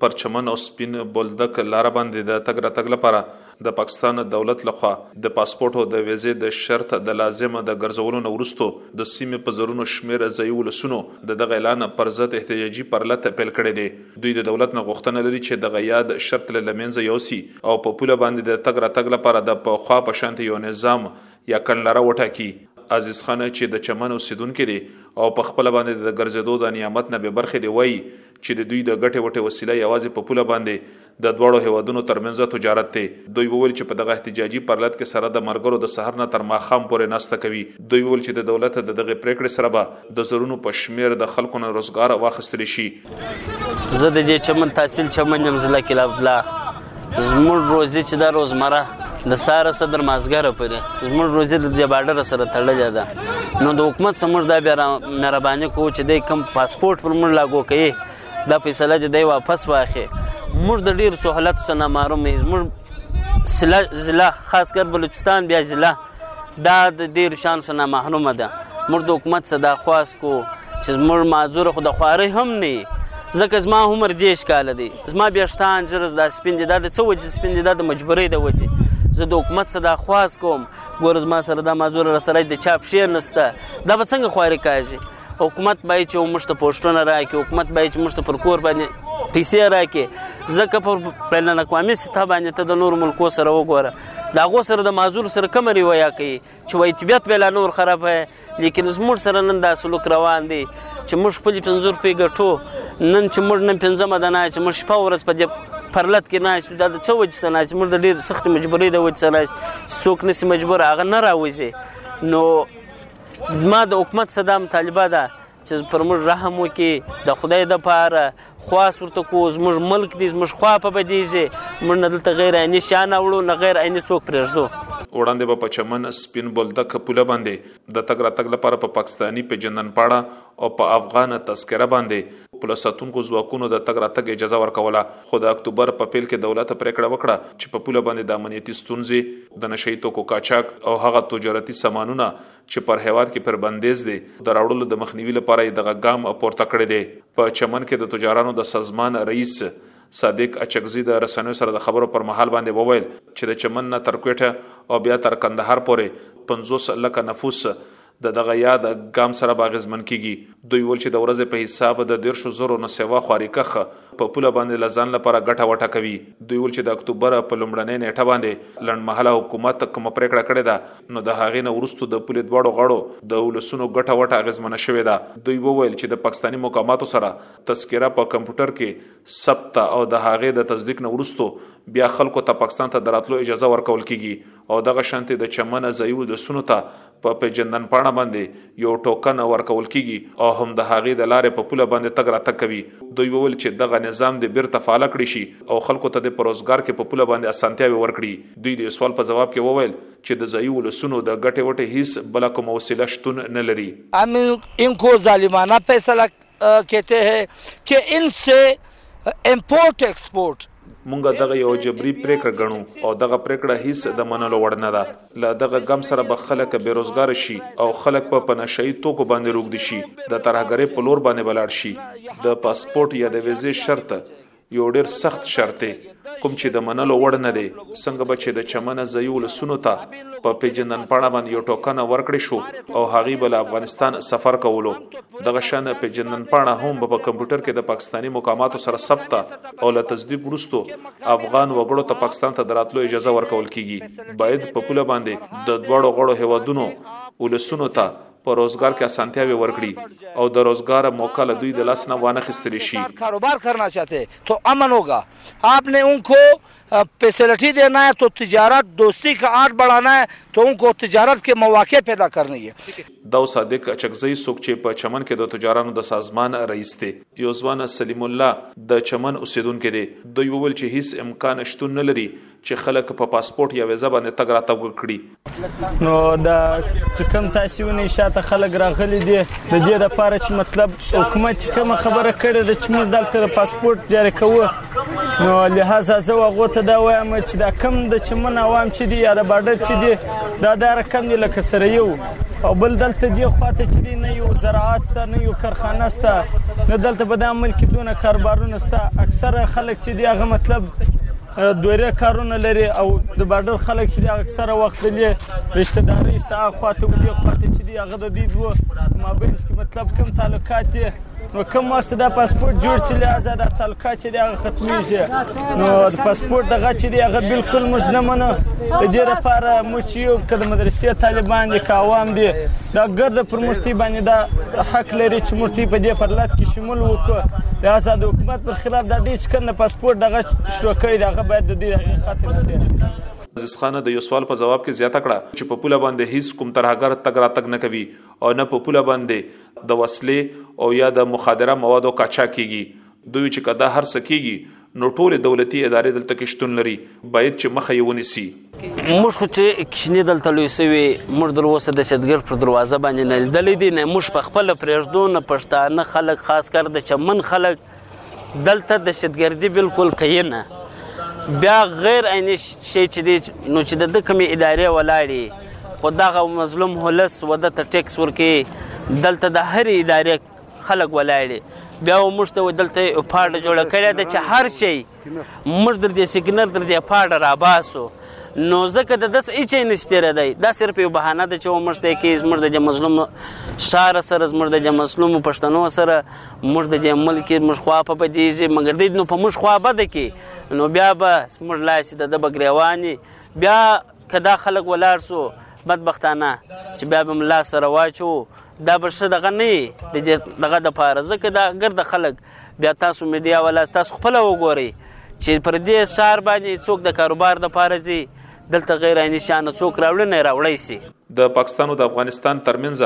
پر چمن او سپین بولدک لاره باندې د تګ راتګ لپاره د پاکستان دولت لخوا د پاسپورت او د ویزې د شرط د لازمه د ګرځولو نه وروسته د سیمې په زرونو شمېر ځایي ولسونو د دغه اعلان پر ضد احتجاجي پرلت پیل کړی دی. دوی د دولت نه غوښتنه لري چې دغه یاد شرط له لمنځه یوسي او په پوله باندې د تګ راتګ لپاره د پخوا په شانتې یو نظام یا کړنلاره وټاکي، عزیز خان چې د چمن اوسېدونکی دی او په خپله باندې د د ګرځېدو د نعمت نه بې برخې دی وايي چې د دوی د ګټې وټې وسیله یوازې په پوله باندې د دواړو هېوادونو ترمنځ تجارت دی. دوی وویل چې په دغه احتجاجي پرلت کې سره د ملګرو د سهار نه تر ماښام پورې ناسته کوي. دوی وویل چې د دولت د دغې پرېکړې سره به د زرونو په شمېر د خلکو نه روزګار واخیستل شي. زه د دې چمن تحصیل چمن یم ضلع کلا عبدالله زموږ روزي چې د روزمره د ساره سره در مازګره پرې زموږ روزي د دې بارډر سره تړلې ده نو د حکومت سمور دا بیا مهرباني کو چې د کم پاسپورت پر موږ لاګو کوي دا فیصله دې دی واپس واخې موږ د ډیر سہولت سره معلومه موږ ضلع خاص کر بلوچستان بیا ضلع دا د ډیر شان سره محرومه ده موږ د حکومت څخه دا خواست کو چې موږ معذور خو د خواري هم نه ځکه زما عمر دیش کال دی زما بیاشتان جرز دا سپین دی دا د څه وجه سپین دی دا د مجبورۍ د وجه زه د حکومت څخه دا خواست کوم ګور زما سره دا معذور را سره د چاپ شیر نسته دا به څنګه خواري کاږي حکومت باید چې موږ ته پوسټونه راکړي حکومت باید چې موږ ته پر کور باندې پیسې راکړي ځکه په بین الاقوامي سطح باندې ته د نور ملکو سره وګوره د هغو سره د معذور سره کوم روایه کوي چې وایي طبیعت به لا نور خراب وي لیکن زموږ سره نن دا سلوک روان دی چې موږ خپل پنځور پې ګټو نن چې موږ نن پنځمه ده نه چې موږ شپه ورځ په دې پرلت کې نه شو دا د څه وجه سره چې موږ د ډېر سخت مجبورۍ د وجه سره څوک نسی مجبور هغه نه راوځي نو زما د حکومت صدا مطالبه ده چې پر موږ رحم وکړي د خدای د پاره خواست ورته کو زموږ ملک دی زموږ خوا په بدیږي موږ نه دلته غیر عیني شان وړو نه غیر عیني څوک پرېږدو وړاندې به په چمن سپین بولدک پوله باندې د تګ راتګ لپاره په پاکستاني پیجندن پاړه او په افغان تذکره باندې پولیس ساتونکو ځواکونو د تګ راتګ اجازه ورکوله خو د اکتوبر په پیل کې دولت پریکړه وکړه چې په پوله باندې د امنیتي ستونزې، د نشه یي توکو قاچاق او هغه تجارتي سامانونه چې پر هیواد کې پر بندیز دی د راوړلو د مخنیوي لپاره یې دغه ګام پورته کړی دی. په چمن کې د تجارانو د سازمان رئیس صادق اچکزي د رسنیو سره د خبرو پر مهال باندې وویل چې د چمن نه تر کویټه او بیا تر کندهار پورې پنځوس لکه نفوس د دغه یاد ګام سره به اغېزمن کېږي. دوی وویل چې د ورځې په حساب د دېرشو زرو نه سوا خواري کښ په پوله باندې له ځان لپاره ګټه وټه کوي. دوی وویل چې د اکتوبر په لومړنۍ نېټه باندې لنډمهاله حکومت کومه پرېکړه کړې ده نو د هغې نه وروستو د پولې دواړو غاړو د ولسونو ګټه وټه اغېزمنه شوې ده. دوی وویل چې د پاکستاني مقاماتو سره تذکره په کمپیوټر کې ثبت او د هغې د تصدیق نه وروستو بیا خلکو ته پاکستان ته د راتلو اجازه ورکول کېږي. او دغه شانتي د چمن ځایي ولسونو ته په پیجندنپاڼه باندې یو ټوکن ورکول کیږي او هم د هغې د لارې په پوله باندې تګ راتګ کوي دوی وویل چې دغه نظام د بیرته فعال کړی شي او خلکو ته د پروزګار کې په پوله باندې اسانتیاوي ورکړي دوی د سوال په جواب کې وویل چې د ځایي ولسونو د ګټې وټې هیڅ بل کومه وسیله شتون نه لري امین انکو ظالمانه فیصله کېته هې کې ان سه امپورټ ایکسپورټ مونږ دغه یو جبري پریکړه غنو او دغه پریکړه هیڅ د منلو وړ نه ده له دغه غم سره به خلک بیروزګار شي او خلک په پنشي توکو باندې روګد شي د ترهګرۍ په لور باندې بلاړ شي د پاسپورت یا د ویزې شرط یو ډیر سخت شرط دی کوم چې د منلو وړ نه دی څنګه به چې د چمن ځایو لسونو ته په پیجندنپاڼه باندې یو ټوکنه ورکړې شو او هغه بل افغانستان سفر کولو دغه شان پیجندنپاڼه هم په کمپیوټر کې د پاکستانی مقاماتو سره ثبت او له تصدیق وروسته افغان وګړو ته پاکستان ته دراتلو اجازه ورکول کیږي باید په پوله باندې د دوړو غړو هوادونو ولسونو ته په روزګار کې اسانتیاوې ورکړي او د روزګار موقع له دوی د لاس نه وانه خستل شي کاروبار کرنا چاته تو امن ہوگا آپ نے ان کو فیسلٹی دینا ہے تو تجارت دوستی کا آرٹ بڑھانا ہے تو ان کو تجارت کے مواقع پیدا کرنی ہے دا صادق چکزی څوک چې په چمن کې د تجارانو د سازمان رئیس دی یو ځوان سلیم الله د چمن اوسیدونکو دی دوی وویل چې هیڅ امکان شتون نه لري چې خلک په پاسپورت یا ویزه باندې تګ راتګ وکړي. نو دا چې کوم تاسو ونی شاته خلک راغلي دي د دې لپاره چې مطلب حکومت چې کوم خبره کړې ده چې موږ دلته پاسپورت جاري کوو نو لهدا زه وغو ته دا وایم چې دا کم د چې من عوام چې دی یا د بارډر چې دی دا دا رقم دی لکه سره یو او بل دلته دی خواته چې دی نه یو زراعت ستا نه یو کارخانه ستا نه دلته په دامل کې دونه کاربارونه ستا اکثره خلک چې دی هغه مطلب دوره کارونه لري او د بارډر خلک چې اکثره وخت لري رشتہ داري است اخواته او دي خواته چې دی هغه د دې دوه مابین کې مطلب کم تعلقات دي نو کوم وخت دا پاسپورت جوړ شي لازم دا تعلقات چې هغه ختميږي نو د پاسپورت دغه چې دی هغه بالکل موږ نه منو د دې لپاره موږ یو کده مدرسې طالبان دي کاوام دي دا ګرد پر مشتي باندې دا حق لري چې مشتي په دې پرلات کې مل وکړ دا سا د حکومت پر خلاف د دې سکن د پاسپورت دغه شو کړی دغه باید د دې حقیقت وسه عزیز خان د یو سوال په جواب کې زیاته کړه چې په پوله باندې هیڅ کوم ترهګر تګ راتګ نه کوي او نه په پوله باندې د وسلې او یا د مخدره موادو قاچاق کیږي دوی چې کدا هر سکیږي نو ټولې دولتي ادارې دلته کې شتون لري باید چې مخه یې ونیسي موږ خو چې کښنی دلته لوی سوي موږ در اوسه د شتګر پر دروازه باندې نه لیدلې دي نه موږ په خپل پرېږدو نه پښتانه خلک خاص کر د چمن خلک دلته د شتګردي بالکل کوي نه بیا غیر عیني شي چې دی نو چې د کومې ادارې ولاړې خو دغه مظلوم هلس وده ته ټیکس ورکي دلته د هرې ادارې خلک ولاړ دي بیا موږ ته دلته یو پاډه جوړه کړې ده چې هر شي موږ در دې سیګنل در دې پاډه را باسو نو ځکه د داس هیڅ نشته را دی دا صرف یو بهانه ده چې موږ ته کې موږ د مظلوم شار سره موږ د مظلوم پښتنو سره موږ د ملک موږ خوا په بدیږي مګر دې نو په موږ خوا بده کې نو بیا به موږ لاس د بګریوانی بیا کدا خلک ولاړ سو بدبختانه چې بیا به ملا سره واچو دا به څه دغه نه یي د دې دغه دپاره ځکه دا ګرده خلک بیا تاسو میډیا والا تاسو خپله وګورئ چې پر دې ښار باندې څوک د کاروبار دپاره ځي دلته غیر عیني شیانو څوک راوړي نه راوړی سي د پاکستان او د افغانستان ترمنځ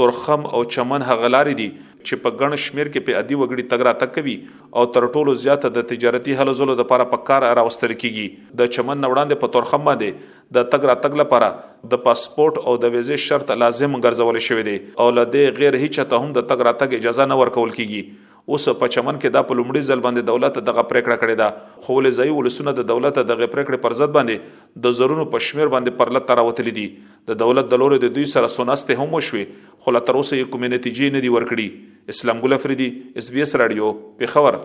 تورخم او چمن هغه لارې دي چې په ګڼ شمیر کې په عادي وګړي تګ راتګ کوي او تر ټولو زیات د تجارتي هلو ځلو لپاره په کار راوستل کیږي د چمن نه وړاندې په تورخم باندې د تګ راتګ لپاره د پاسپورت او د ویزې شرط لازم ګرځول شوی دی او له دې غیر هیچا ته هم د تګ راتګ اجازه نه ورکول کیږي اوس په چمن کې دا په لومړي ځل باندې دولت دغه پریکړه کړې ده خو ولې ځایي ولسونه د دولت دغه پریکړې پر ضد باندې د زرونو په شمیر باندې پرلت ته راوتلي دي د دولت د لوري د دوی سره سوناستې هم وشوي خو لا تر اوسه یې کومې نتیجې نه دي ورکړي اسلام ګل افریدي اس بي اس رادیو پیښور